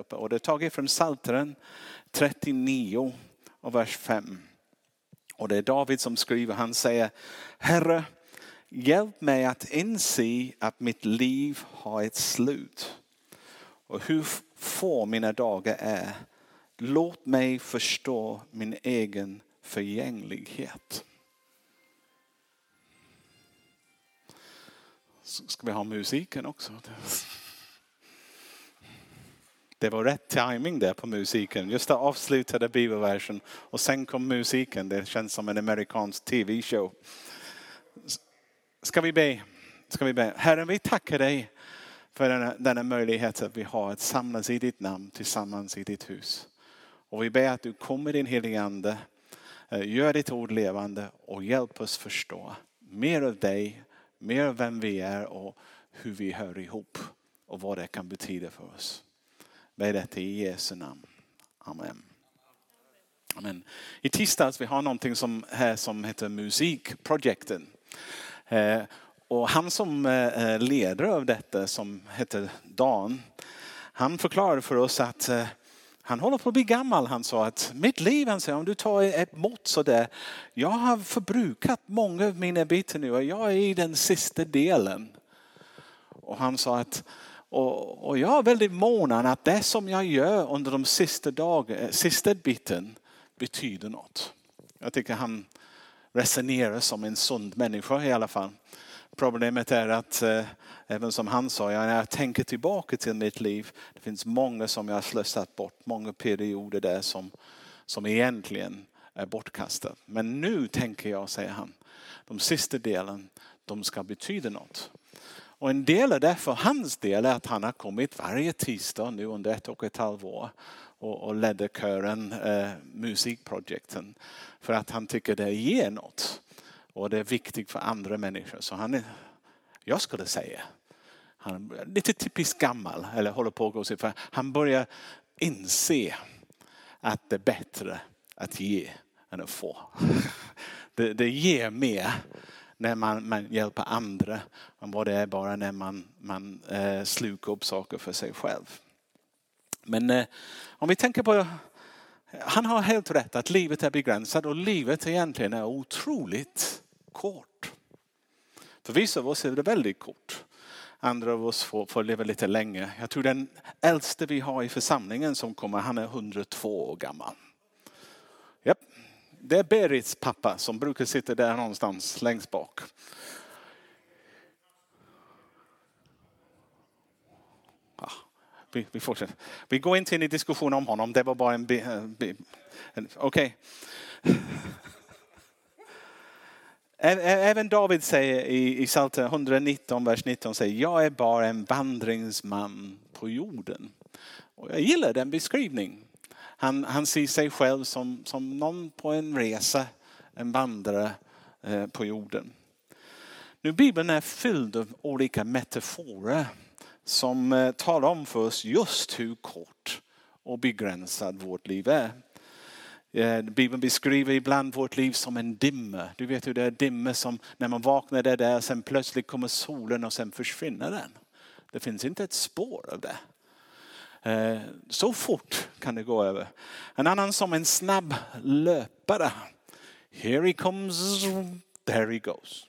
uppe. Och det är taget från Psaltaren 39 och vers 5. Och det är David som skriver, han säger Herre, hjälp mig att inse att mitt liv har ett slut och hur få mina dagar är. Låt mig förstå min egen förgänglighet. Ska vi ha musiken också? Det var rätt timing där på musiken. Just det avslutade bibelversen och sen kom musiken. Det känns som en amerikansk tv-show. Ska vi be? Ska vi be? Herren, vi tackar dig för denna, denna möjlighet att vi har att samlas i ditt namn tillsammans i ditt hus. Och vi ber att du kommer din helige Ande, eh, gör ditt ord levande och hjälp oss förstå mer av dig, mer av vem vi är och hur vi hör ihop och vad det kan betyda för oss. Ber detta i Jesu namn. Amen. Amen. I tisdags vi har någonting som, här som heter Musikprojekten. Eh, och han som eh, eh, leder av detta som heter Dan, han förklarade för oss att eh, han håller på att bli gammal. Han sa att mitt liv, han säger, om du tar ett mått så där. Jag har förbrukat många av mina bitar nu och jag är i den sista delen. Och han sa att och, och jag är väldigt mån att det som jag gör under de sista dagarna, eh, sista biten betyder något. Jag tycker han resonerar som en sund människa i alla fall. Problemet är att, eh, även som han sa, när jag tänker tillbaka till mitt liv, det finns många som jag har slösat bort, många perioder där som, som egentligen är bortkastade. Men nu tänker jag, säger han, de sista delen, de ska betyda något. Och en del av det för hans del är att han har kommit varje tisdag nu under ett och ett halvt år och, och ledde kören eh, musikprojekten. För att han tycker det ger något. Och det är viktigt för andra människor. Så han är, jag skulle säga, han är lite typiskt gammal, eller håller på att gå sig för Han börjar inse att det är bättre att ge än att få. Det, det ger mer när man, man hjälper andra än vad det är bara när man, man eh, slukar upp saker för sig själv. Men eh, om vi tänker på han har helt rätt att livet är begränsat och livet egentligen är otroligt kort. För vissa av oss är det väldigt kort. Andra av oss får, får leva lite längre. Jag tror den äldste vi har i församlingen som kommer, han är 102 år gammal. Det är Berits pappa som brukar sitta där någonstans längst bak. vi, vi fortsätter. Vi går inte in i diskussion om honom, det var bara en... Eh, okej. Okay. Även David säger i, i Psaltaren 119, vers 19, säger, jag är bara en vandringsman på jorden. Och jag gillar den beskrivningen. Han, han ser sig själv som, som någon på en resa, en vandrare eh, på jorden. Nu Bibeln är fylld av olika metaforer som eh, talar om för oss just hur kort och begränsad vårt liv är. Eh, Bibeln beskriver ibland vårt liv som en dimma. Du vet hur det är dimma som när man vaknar det där, sen plötsligt kommer solen och sen försvinner den. Det finns inte ett spår av det. Eh, så fort kan det gå över. En annan som en snabb löpare. Here he comes, there he goes.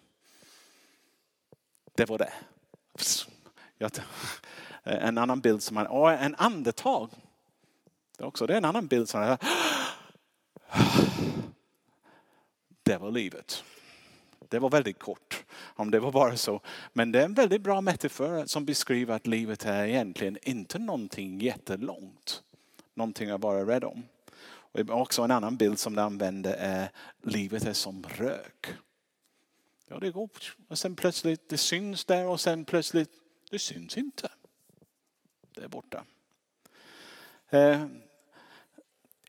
Det var det. Eh, en annan bild som man, och en andetag. Det är också det är en annan bild som man, det var livet. Det var väldigt kort, om det var bara så. Men det är en väldigt bra metafor som beskriver att livet är egentligen inte någonting jättelångt. Någonting att vara rädd om. Och också en annan bild som de använder är livet är som rök. Ja, det går och sen plötsligt det syns där och sen plötsligt det syns inte. Det är borta. Eh,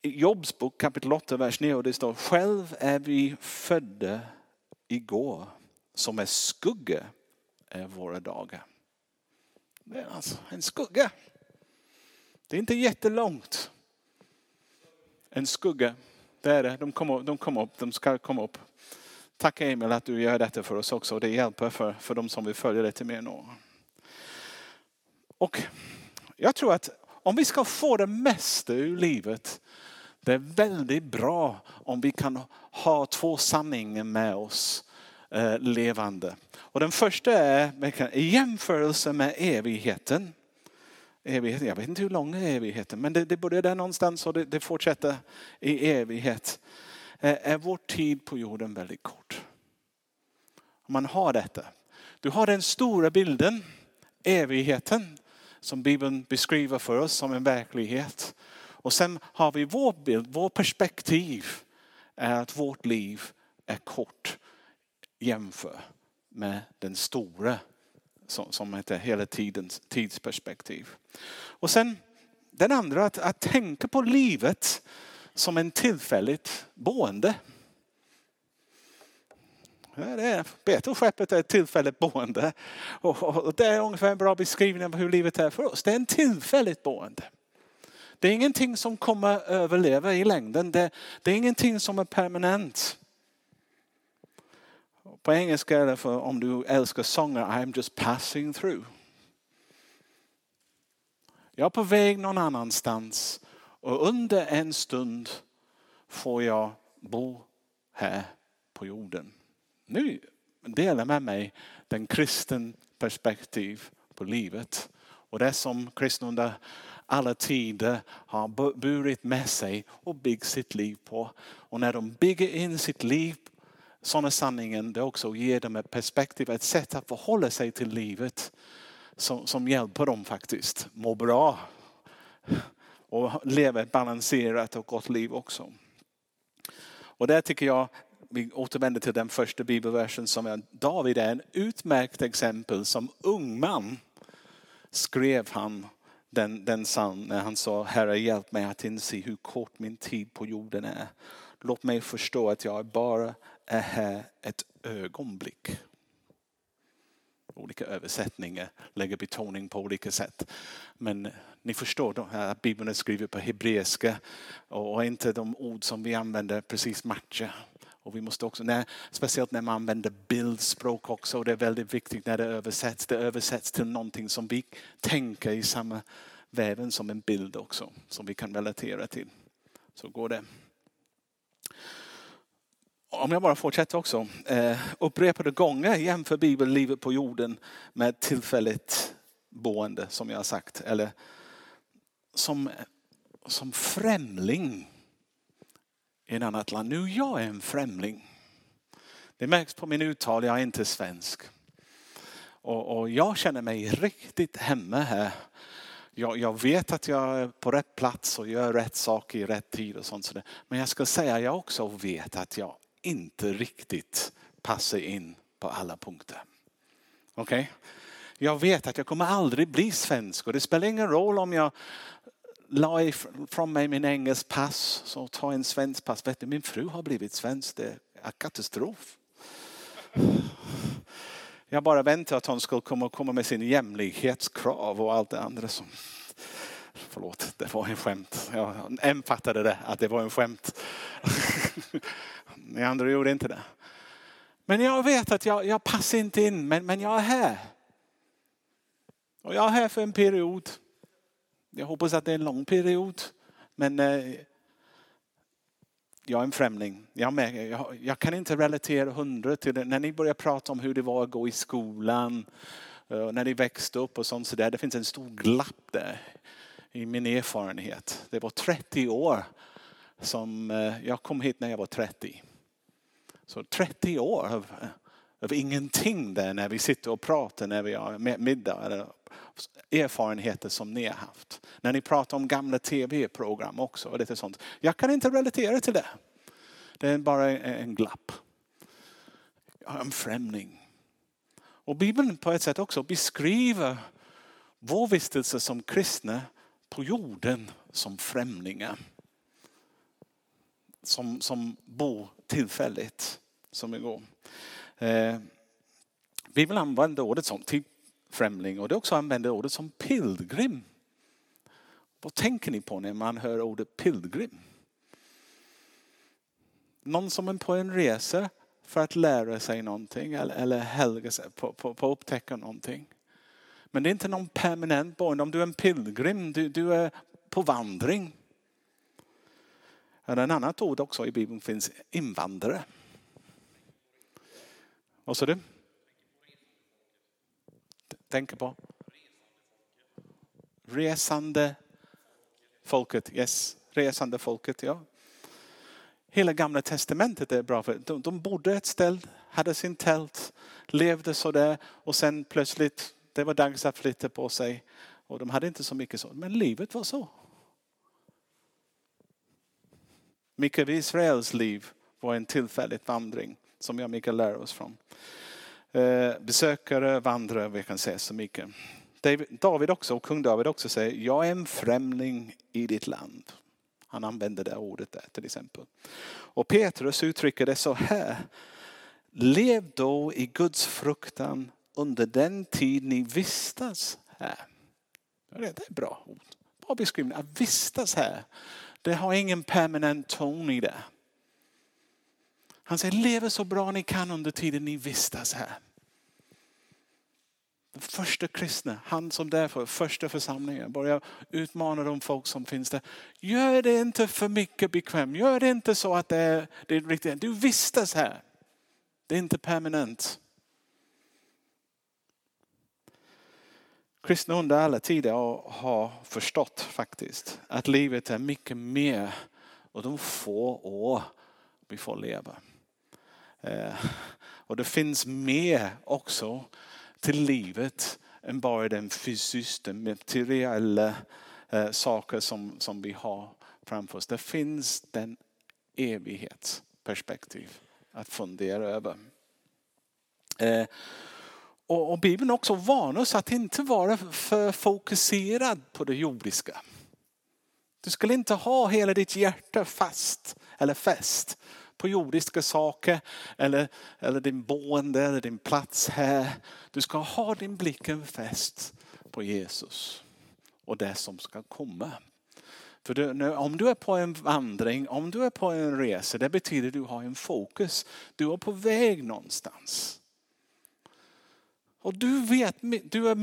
I Jobs bok kapitel 8, vers 9 det står själv är vi födda igår som är skugga är eh, våra dagar. Det är alltså en skugga. Det är inte jättelångt. En skugga, det är det. De kommer, de kommer upp, de ska komma upp. Tack Emil att du gör detta för oss också. Det hjälper för, för de som vill följa lite mer nu. Och jag tror att om vi ska få det mesta ur livet, det är väldigt bra om vi kan ha två sanningar med oss Eh, levande. Och den första är i jämförelse med evigheten. Evigheten, jag vet inte hur lång är evigheten, men det, det börjar där någonstans och det, det fortsätter i evighet. Eh, är vår tid på jorden väldigt kort? Om man har detta. Du har den stora bilden, evigheten, som Bibeln beskriver för oss som en verklighet. Och sen har vi vår bild, vår perspektiv är att vårt liv är kort jämför med den stora som heter hela tidens tidsperspektiv. Och sen den andra, att, att tänka på livet som en tillfälligt boende. Det är, är ett tillfälligt boende. Och det är ungefär en bra beskrivning av hur livet är för oss. Det är en tillfälligt boende. Det är ingenting som kommer överleva i längden. Det, det är ingenting som är permanent. På engelska är det för om du älskar sånger, I'm just passing through. Jag är på väg någon annanstans och under en stund får jag bo här på jorden. Nu delar med mig den kristen perspektiv på livet. Och det som kristna under alla tider har burit med sig och byggt sitt liv på. Och när de bygger in sitt liv sådana sanningen det också ger dem ett perspektiv, ett sätt att förhålla sig till livet som, som hjälper dem faktiskt må bra och leva ett balanserat och gott liv också. Och där tycker jag, vi återvänder till den första bibelversen som är David är en utmärkt exempel. Som ung man skrev han den, den psalm när han sa Herre hjälp mig att inse hur kort min tid på jorden är. Låt mig förstå att jag bara är här ett ögonblick. Olika översättningar lägger betoning på olika sätt. Men ni förstår att Bibeln är skriven på hebreiska och inte de ord som vi använder precis matchar. Och vi måste också, när, speciellt när man använder bildspråk också, och det är väldigt viktigt när det översätts. Det översätts till någonting som vi tänker i samma väven som en bild också, som vi kan relatera till. Så går det om jag bara fortsätter också. Eh, upprepade gånger jämför Bibeln livet på jorden med tillfälligt boende som jag har sagt. Eller som, som främling i ett annat land. Nu jag är en främling. Det märks på min uttal, jag är inte svensk. Och, och jag känner mig riktigt hemma här. Jag, jag, vet att jag är på rätt plats och gör rätt saker i rätt tid och sånt. Men jag ska säga att jag också vet att jag inte riktigt passar in på alla punkter. Okej? Okay? Jag vet att jag kommer aldrig bli svensk och det spelar ingen roll om jag la ifrån mig min engelsk pass så ta en svensk pass. Vet du, min fru har blivit svensk. Det är katastrof. Jag bara väntar att hon ska komma, komma med sin jämlikhetskrav och allt det andra som Förlåt, det var en skämt. Jag, en fattade det, att det var en skämt. Ni andra gjorde inte det. Men jag vet att jag, jag passar inte in, men, men jag är här. Och jag är här för en period. Jag hoppas att det är en lång period. Men eh, jag är en främling. Jag, med, jag, jag, kan inte relatera hundra till det. När ni börjar prata om hur det var att gå i skolan, eh, när ni växte upp och sånt så där. Det finns en stor glapp där i min erfarenhet. Det var 30 år som eh, jag kom hit när jag var 30. Så 30 år av, av ingenting där när vi sitter och pratar när vi har middag. Eller erfarenheter som ni har haft. När ni pratar om gamla tv-program också. Och lite sånt. Jag kan inte relatera till det. Det är bara en glapp. Jag är en främling. Och Bibeln på ett sätt också beskriver vår vistelse som kristna på jorden som främlingar. Som, som bor tillfälligt som igår. Eh, vi vill använda ordet som till främling och det också använder ordet som pilgrim. Vad tänker ni på när man hör ordet pilgrim? Någon som är på en resa för att lära sig någonting eller, eller helga sig på, på, på upptäcka någonting. Men det är inte någon permanent boende. Om du är en pilgrim, du, du är på vandring. Eller en annat ord också i Bibeln finns invandrare. Vad sa du? Tänker på? Resande folket. Yes, resande folket. Ja. Hela gamla testamentet är bra för de, de bodde ett ställe, hade sin tält, levde sådär och sen plötsligt det var dags att flytta på sig. Och de hade inte så mycket så, men livet var så. Mycket av Israels liv var en tillfällig vandring som jag mycket lär oss från. Eh, besökare, vandrare, vi kan säga så mycket. David också, och kung David också säger, jag är en främling i ditt land. Han använder det ordet där till exempel. Och Petrus uttrycker det så här. Lev då i Guds fruktan under den tid ni vistas här. Det är bra ord. Bra beskrivning. Att vistas här. Det har ingen permanent ton i det. Han säger lev så bra ni kan under tiden ni vistas här. Den första kristna, han som därför första församlingen börjar utmana de folk som finns där. Gör det inte för mycket bekvämt. Gör det inte så att det är, det är riktigt. Du vistas här. Det är inte permanent. Kristna under alla tider har förstått faktiskt att livet är mycket mer och de få år vi får leva. Eh, och det finns mer också till livet än bara den fysiska, materiella eh, saker som, som vi har framför oss. Det finns den evighetsperspektiv att fundera över. Eh, och, och Bibeln också varnar oss att inte vara för fokuserad på det jordiska. Du skulle inte ha hela ditt hjärta fast eller fäst på jordiska saker eller, eller din boende eller din plats här. Du ska ha din blicken fäst på Jesus och det som ska komma. För du, om du är på en vandring, om du är på en resa, det betyder att du har en fokus. Du är på väg någonstans. Och du vet, du, är,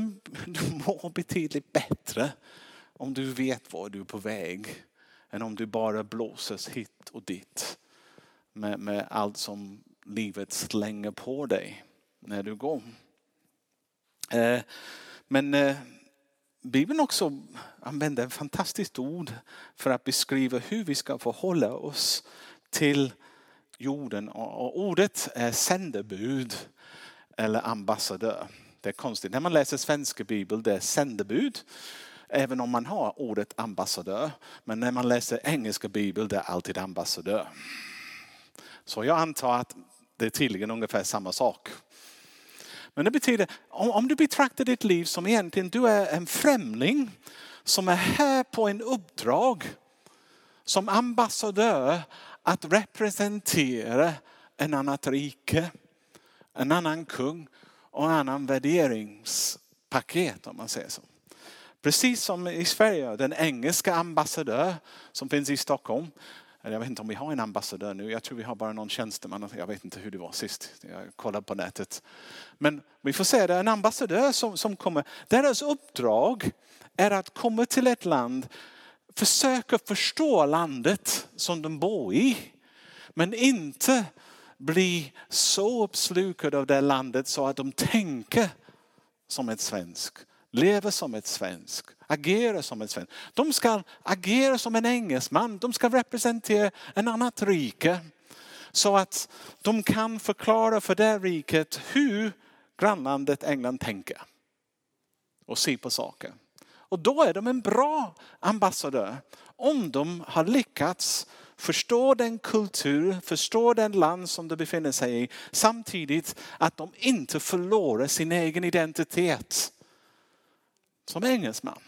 du mår betydligt bättre om du vet var du är på väg. Än om du bara blåses hit och dit med, med allt som livet slänger på dig när du går. Eh, men eh, Bibeln också använder ett fantastiskt ord för att beskriva hur vi ska förhålla oss till jorden. Och ordet är sändebud eller ambassadör. Det är konstigt. När man läser svenska bibeln det är sändebud. Även om man har ordet ambassadör. Men när man läser engelska bibeln det är alltid ambassadör. Så jag antar att det är tydligen ungefär samma sak. Men det betyder, om, du betraktar ditt liv som egentligen du är en främling som är här på en uppdrag som ambassadör att representera en annat rike, en annan kung och en annan värderingspaket om man säger så. Precis som i Sverige, den engelska ambassadör som finns i Stockholm jag vet inte om vi har en ambassadör nu. Jag tror vi har bara någon tjänsteman. Jag vet inte hur det var sist. Jag kollade på nätet. Men vi får se, det är en ambassadör som, som kommer. Deras uppdrag är att komma till ett land, försöka förstå landet som de bor i. Men inte bli så uppslukade av det landet så att de tänker som ett svensk, lever som ett svensk, Agerar som en svensk. De ska agera som en engelsman. De ska representera en annat rike. Så att de kan förklara för det riket hur grannlandet England tänker. Och se på saker. Och då är de en bra ambassadör. Om de har lyckats förstå den kultur, förstå den land som de befinner sig i. Samtidigt att de inte förlorar sin egen identitet som engelsman.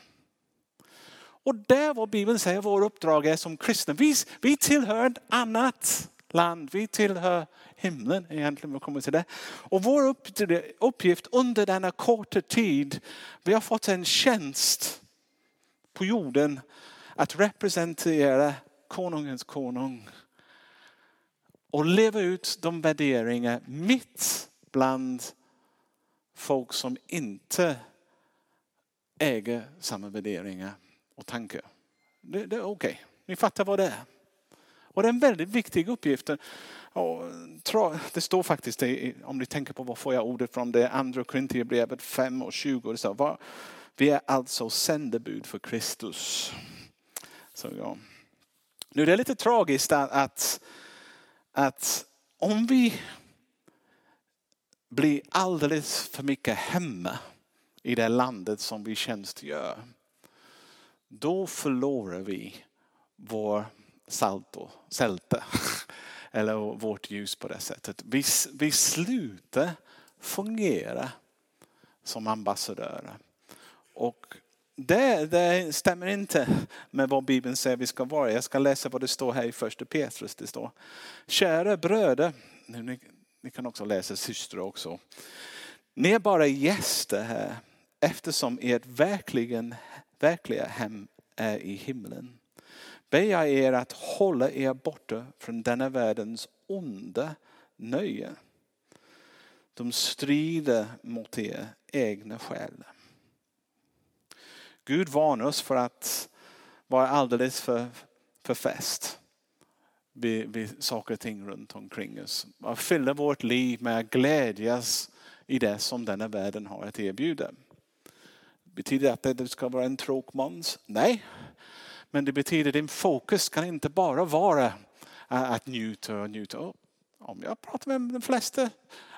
Och där vad Bibeln säger vår uppdrag är som kristna. Vi, vi tillhör ett annat land. Vi tillhör himlen egentligen. Vi kommer till det. Och vår uppgift under denna korta tid, vi har fått en tjänst på jorden att representera konungens konung. Och leva ut de värderingar mitt bland folk som inte äger samma värderingar och tankar. Det, det är okej. Okay. Ni fattar vad det är. Och det är en väldigt viktig uppgift. Och, det står faktiskt, om ni tänker på var får jag ordet från, det är andra Korinthierbrevet 5 och 20. Så, vi är alltså sändebud för Kristus. Så, ja. Nu det är lite tragiskt att, att, att om vi blir alldeles för mycket hemma i det landet som vi tjänstgör. Då förlorar vi vår salto, sälte. Eller vårt ljus på det sättet. Vi, vi slutar fungera som ambassadörer. Och det, det, stämmer inte med vad Bibeln säger vi ska vara. Jag ska läsa vad det står här i första Petrus. Det står, kära bröder, ni, ni kan också läsa systrar också. Ni är bara gäster här eftersom ert verkligen, verkliga hem är i himlen. Ber jag er att hålla er borta från denna världens onda nöje. De strider mot er egna själ. Gud varnar oss för att vara alldeles för, för fäst vid, vid saker och ting runt omkring oss. Att fylla vårt liv med att glädjas i det som denna världen har att erbjuda. Betyder det att det ska vara en tråkmåns? Nej. Men det betyder att din fokus kan inte bara vara att njuta och njuta. Om jag pratar med de flesta,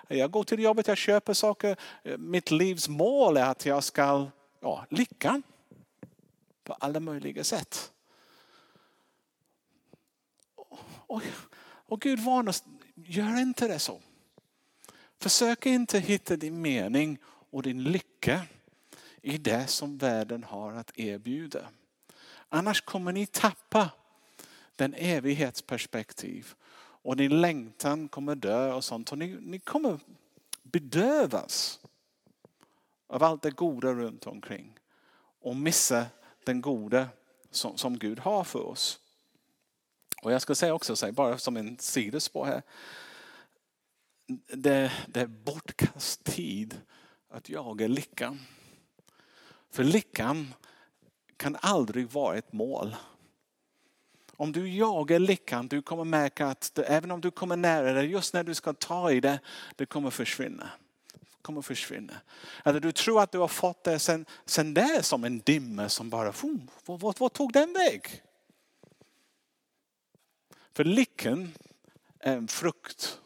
jag går till jobbet, jag köper saker. Mitt livs mål är att jag ska ja, lyckan på alla möjliga sätt. Och, och Gud varnar oss, gör inte det så. Försök inte hitta din mening och din lycka i det som världen har att erbjuda. Annars kommer ni tappa den evighetsperspektiv och din längtan kommer dö och sånt. Och ni, ni kommer bedövas av allt det goda runt omkring och missa den goda som, som Gud har för oss. Och jag ska säga också, bara som en sidospår här. Det, det är bortkast tid att jaga lyckan. För lyckan kan aldrig vara ett mål. Om du jagar lyckan, du kommer märka att även om du kommer nära det, just när du ska ta i det, det kommer försvinna kommer kommer försvinna. Eller du tror att du har fått det, sen, sen det är som en dimma som bara, vad, tog den väg? För lyckan är en frukt.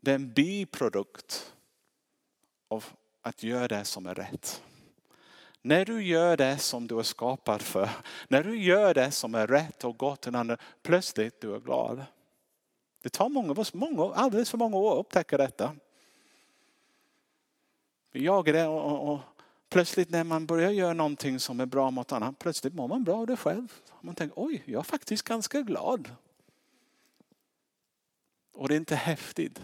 Det är en biprodukt av att göra det som är rätt. När du gör det som du är skapad för, när du gör det som är rätt och gott till andra, plötsligt du är glad. Det tar många av oss många, alldeles för många år att upptäcka detta. Vi jagar det och, och, och, plötsligt när man börjar göra någonting som är bra mot annan, plötsligt mår man bra av det själv. Man tänker, oj, jag är faktiskt ganska glad. Och det är inte häftigt.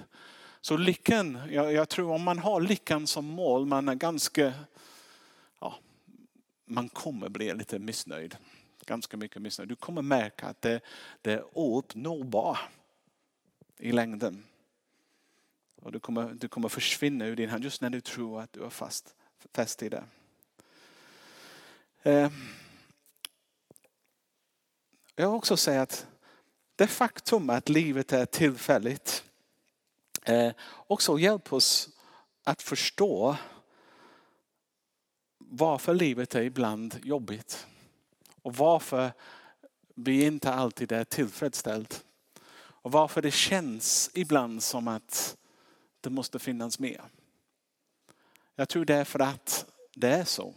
Så lyckan, jag, jag tror om man har lyckan som mål, man är ganska ja, man kommer bli lite missnöjd. Ganska mycket missnöjd. Du kommer märka att det, det är ouppnåbart i längden. Och du kommer, du kommer försvinna ur din hand just när du tror att du är fast, fast i det. Eh, jag vill också säga att det faktum att livet är tillfälligt eh, också hjälper oss att förstå varför livet är ibland jobbigt. Och varför vi inte alltid är tillfredsställda. Och varför det känns ibland som att det måste finnas mer. Jag tror det är för att det är så.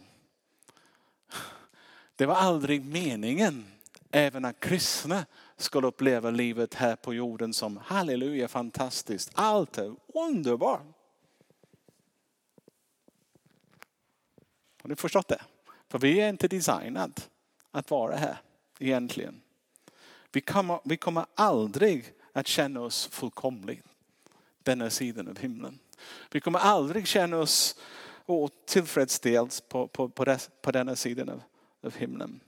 Det var aldrig meningen, även att kristna skulle uppleva livet här på jorden som halleluja, fantastiskt. Allt är underbart. Har ni förstått det? För vi är inte designade att vara här egentligen. Vi kommer, vi kommer aldrig att känna oss fullkomligt denna sidan av himlen. Vi kommer aldrig känna oss tillfredsställda på, på, på, des, på denna sidan av, av himlen.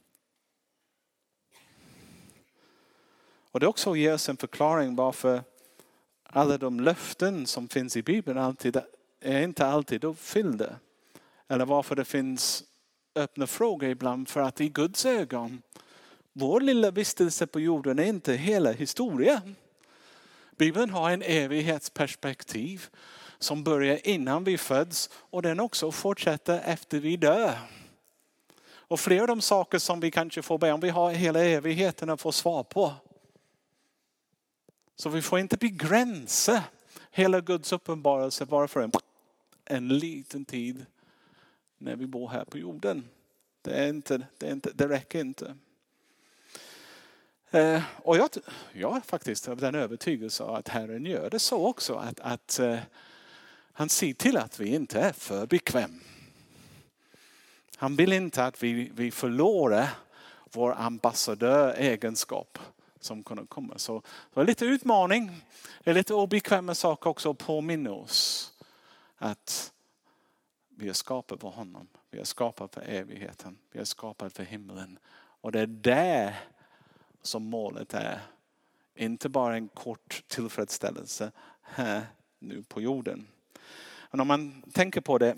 Och det också ger oss en förklaring varför alla de löften som finns i Bibeln alltid, är inte alltid uppfyllda. Eller varför det finns öppna frågor ibland. För att i Guds ögon, vår lilla vistelse på jorden är inte hela historien. Bibeln har en evighetsperspektiv som börjar innan vi föds och den också fortsätter efter vi dör. Och flera av de saker som vi kanske får be om, vi har hela evigheten att få svar på. Så vi får inte begränsa hela Guds uppenbarelse bara för en, en liten tid när vi bor här på jorden. Det, är inte, det, är inte, det räcker inte. Eh, och jag, jag är faktiskt av den övertygelsen att Herren gör det så också att, att eh, han ser till att vi inte är för bekväm. Han vill inte att vi, vi förlorar vår ambassadöregenskap som kunde komma. Så det är lite utmaning, det är lite obekväma saker också att påminna oss att vi är skapade för honom. Vi är skapade för evigheten. Vi är skapade för himlen. Och det är där som målet är. Inte bara en kort tillfredsställelse här nu på jorden. Men om man tänker på det,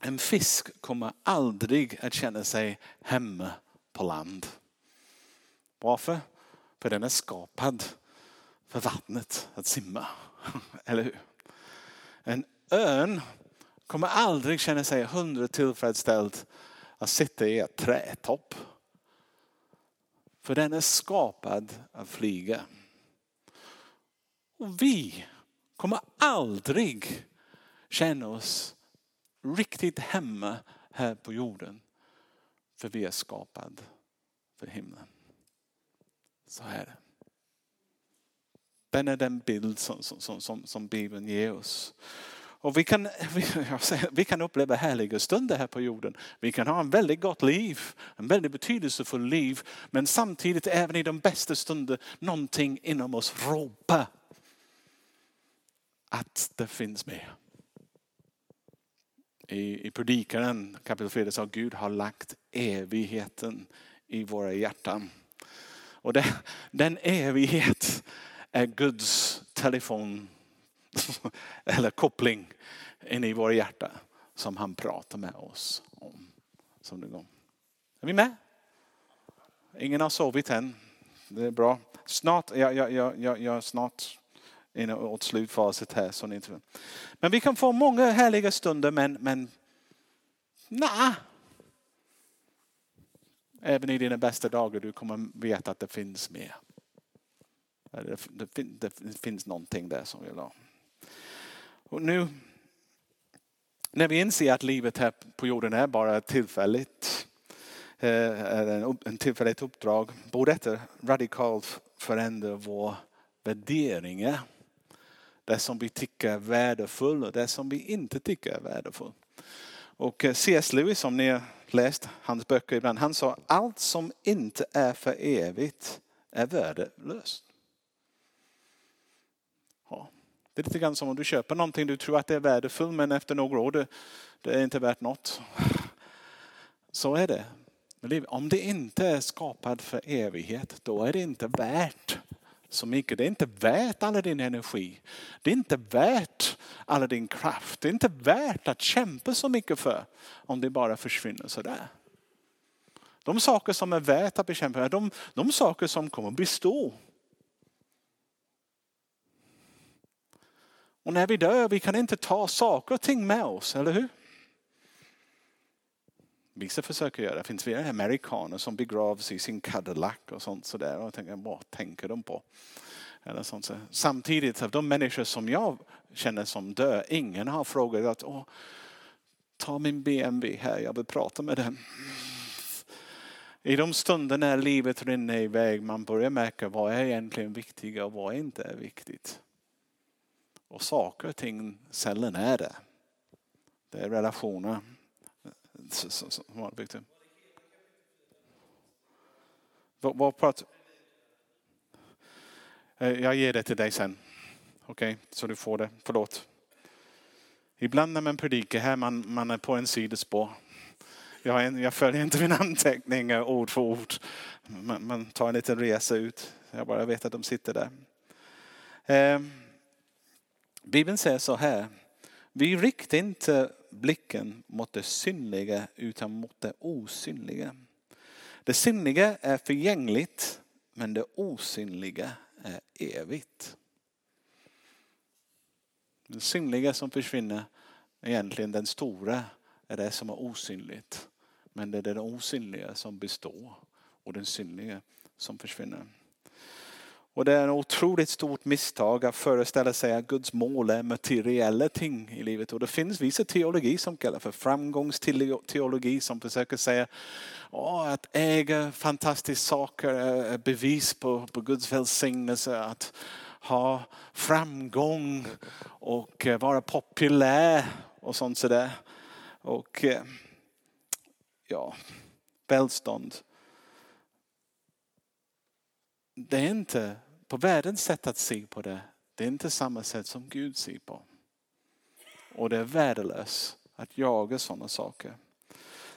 en fisk kommer aldrig att känna sig hemma på land. Varför? För den är skapad för vattnet att simma. Eller hur? En örn kommer aldrig känna sig hundra tillfredsställd att sitta i ett trätopp. För den är skapad att flyga. Och vi kommer aldrig känna oss riktigt hemma här på jorden. För vi är skapad för himlen. Så är det. Den är den bild som, som, som, som Bibeln ger oss. Och vi kan, vi, vi kan uppleva härliga stunder här på jorden. Vi kan ha en väldigt gott liv, en väldigt betydelsefull liv. Men samtidigt även i de bästa stunder någonting inom oss ropar att det finns mer. I, i predikaren kapitel 4 sa Gud har lagt evigheten i våra hjärtan. Och det, den evighet är Guds telefon eller koppling in i våra hjärta som han pratar med oss om. Som det går. Är vi med? Ingen har sovit än. Det är bra. Snart, jag, jag, jag, jag, jag snart inne åt slutfaset här. Så ni Men vi kan få många härliga stunder men, men nej. Även i dina bästa dagar du kommer veta att det finns mer. Det, det, det finns någonting där som vill ha. Och nu när vi inser att livet här på jorden är bara tillfälligt, eh, en tillfälligt uppdrag, borde detta radikalt förändra våra värderingar. Det som vi tycker är värdefullt och det som vi inte tycker är värdefullt. Och eh, C.S. Lewis, som ni har läst hans böcker ibland, han sa allt som inte är för evigt är värdelöst. Det är lite grann som om du köper någonting, du tror att det är värdefullt men efter några år det, det är inte värt något. Så är det. Om det inte är skapat för evighet, då är det inte värt så mycket. Det är inte värt all din energi. Det är inte värt all din kraft. Det är inte värt att kämpa så mycket för om det bara försvinner sådär. De saker som är värt att bekämpa de, de saker som kommer bestå. Och när vi dör, vi kan inte ta saker och ting med oss, eller hur? Vissa försöker göra det. Finns det amerikaner som begravs i sin Cadillac och sånt sådär. Och jag tänker, vad tänker de på? Eller sånt så. Samtidigt, av de människor som jag känner som dör, ingen har frågat att ta min BMW här, jag vill prata med den. I de stunder när livet rinner iväg, man börjar märka vad är egentligen viktigt och vad inte är viktigt. Och saker och ting sällan är det. Det är relationer som har byggt upp. Eh, jag ger det till dig sen. Okej, okay, så du får det. Förlåt. Ibland när man predikar här, man, man är på en sidospår. Jag, en, jag följer inte mina anteckningar ord för ord. Man, man, tar en liten resa ut. Jag bara vet att de sitter där. Eh, Bibeln säger så här. Vi riktar inte blicken mot det synliga utan mot det osynliga. Det synliga är förgängligt men det osynliga är evigt. Det synliga som försvinner, egentligen den stora, är det som är osynligt. Men det är det osynliga som består och den synliga som försvinner. Och det är ett otroligt stort misstag att föreställa sig att Guds mål är materiella ting i livet. Och det finns vissa teologi som kallar för framgångsteologi som försöker säga att äga fantastiska saker är bevis på, på Guds välsignelse. Att ha framgång och eh, vara populär och sånt sådär. Och eh, ja, välstånd det är inte på världens sätt att se på det. Det är inte samma sätt som Gud ser på. Och det är värdelöst att jaga sådana saker.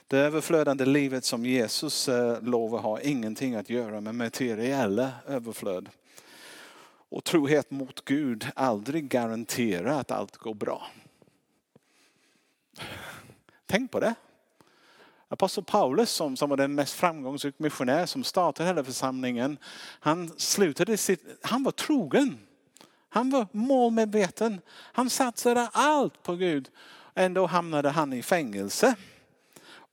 Det överflödande livet som Jesus eh, lovar har ingenting att göra med materiella överflöd. Och trohet mot Gud aldrig garanterar att allt går bra. Tänk på det. Apostel Paulus som, som var den mest framgångsrika missionär som startade hela församlingen. Han slutade sitt, han var trogen. Han var målmedveten. Han satsade allt på Gud. Ändå hamnade han i fängelse.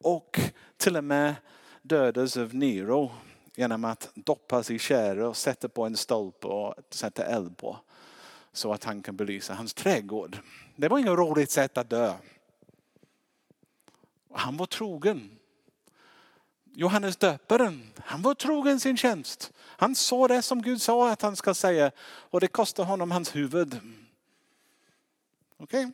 Och till och med dödades av Nero genom att doppas i tjära och sätta på en stolpe och sätta eld på. Så att han kan belysa hans trädgård. Det var inget roligt sätt att dö. Han var trogen. Johannes döparen, han var trogen sin tjänst. Han sa det som Gud sa att han ska säga och det kostade honom hans huvud. Okej? Okay?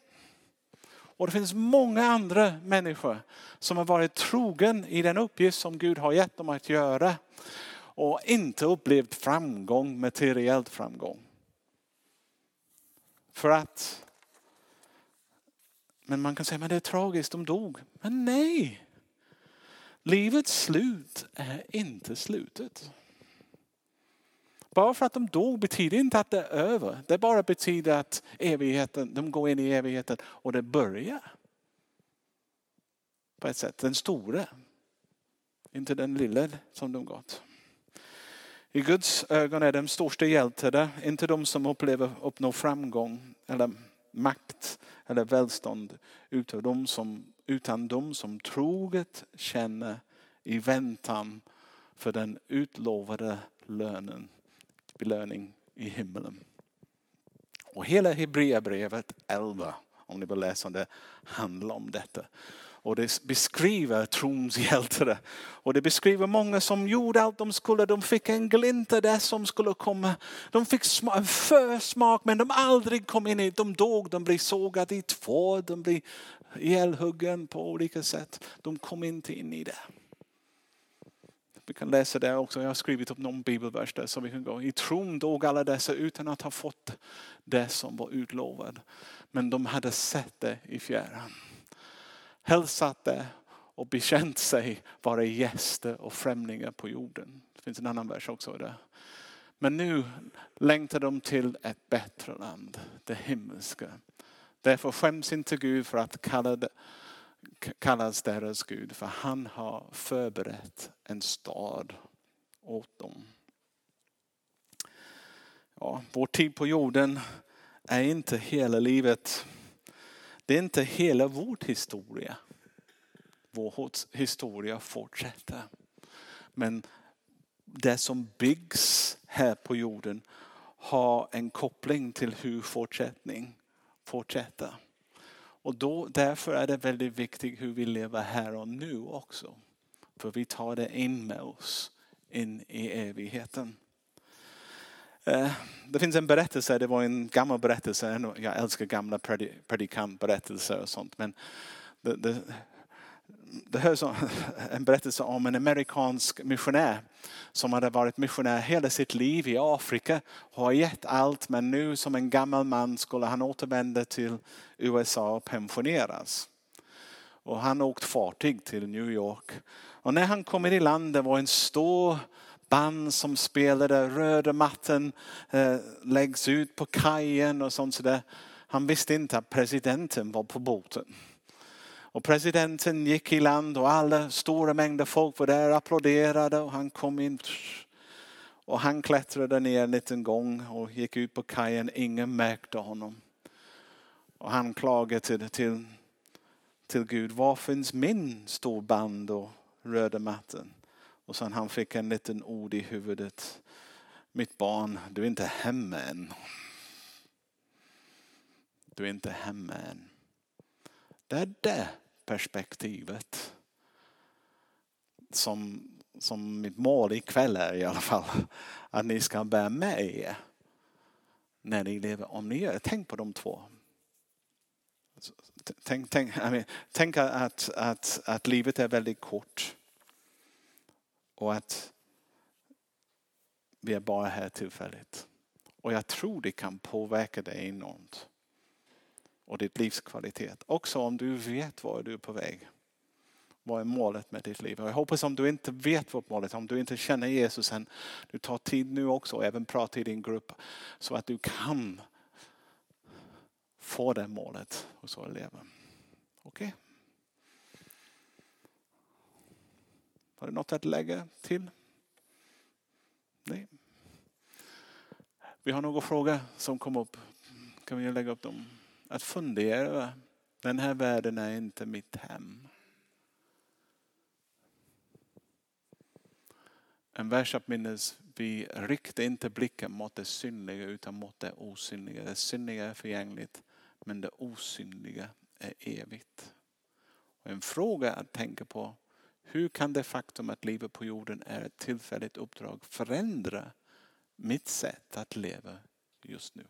Och det finns många andra människor som har varit trogen i den uppgift som Gud har gett dem att göra och inte upplevt framgång, materiellt framgång. För att men man kan säga att det är tragiskt, de dog. Men nej! Livets slut är inte slutet. Bara för att de dog betyder inte att det är över. Det bara betyder att evigheten, de går in i evigheten och det börjar. På ett sätt, den stora. Inte den lilla som de gått. I Guds ögon är de största hjältarna inte de som upplever uppnå framgång eller makt eller välstånd utan de som, utan de som troget känner i väntan för den utlovade lönen, belöning i himlen. Och hela Hebreerbrevet 11, om ni vill läsa om det, handlar om detta. Och det beskriver trons hjältar. Och det beskriver många som gjorde allt de skulle. De fick en glimt av det som skulle komma. De fick en försmak men de aldrig kom in i. De dog, de blev sågade i två, de blev ihjälhuggen på olika sätt. De kom inte in i det. Vi kan läsa det också. Jag har skrivit upp någon bibelvers där så vi kan gå. I tron dog alla dessa utan att ha fått det som var utlovat. Men de hade sett det i fjärran hälsat det och bekänt sig vara gäster och främlingar på jorden. Det finns en annan vers också där. Men nu längtar de till ett bättre land, det himmelska. Därför skäms inte Gud för att kallas deras Gud, för han har förberett en stad åt dem. Ja, vår tid på jorden är inte hela livet. Det är inte hela vår historia. Vår historia fortsätter. Men det som byggs här på jorden har en koppling till hur fortsättning fortsätter. Och då, därför är det väldigt viktigt hur vi lever här och nu också. För vi tar det in med oss in i evigheten. Eh, det finns en berättelse, det var en gammal berättelse, jag älskar gamla predikantberättelser och sånt. Men det, det, det hörs en berättelse om en amerikansk missionär som hade varit missionär hela sitt liv i Afrika och har gett allt men nu som en gammal man skulle han återvända till USA och pensioneras. Och han åkt fartyg till New York. Och när han kommer i land det var en stor band som spelade, röda mattan eh, läggs ut på kajen och sånt sådär. Han visste inte att presidenten var på båten. Och presidenten gick i land och alla stora mängder folk var där och applåderade och han kom in. Och han klättrade ner en liten gång och gick ut på kajen. Ingen märkte honom. Och han klagade till, till, till Gud. Var finns min storband och röda mattan? Och sen han fick en liten ord i huvudet. Mitt barn, du är inte hemma än. Du är inte hemma än. Det är det perspektivet som, som mitt mål ikväll är i alla fall. Att ni ska bära med er när ni lever. Om ni gör, tänk på de två. Tänk, tänk, tänk att, att, att livet är väldigt kort. Och att vi är bara här tillfälligt. Och jag tror det kan påverka dig enormt. Och ditt livskvalitet. Också om du vet var du är på väg. Vad är målet med ditt liv? Och jag hoppas om du inte vet vad målet är, om du inte känner Jesus än, du tar tid nu också och även prata i din grupp så att du kan få det målet hos våra elever. Okej? Okay? Har du något att lägga till? Nej. Vi har några frågor som kom upp. Kan vi lägga upp dem? Att fundera. Den här världen är inte mitt hem. En vers att minnas. Vi riktar inte blicken mot det synliga utan mot det osynliga. Det synliga är förgängligt men det osynliga är evigt. Och en fråga att tänka på. Hur kan det faktum att livet på jorden är ett tillfälligt uppdrag förändra mitt sätt att leva just nu?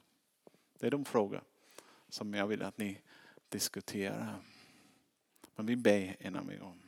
Det är de frågor som jag vill att ni diskuterar. Men vi ber innan vi går.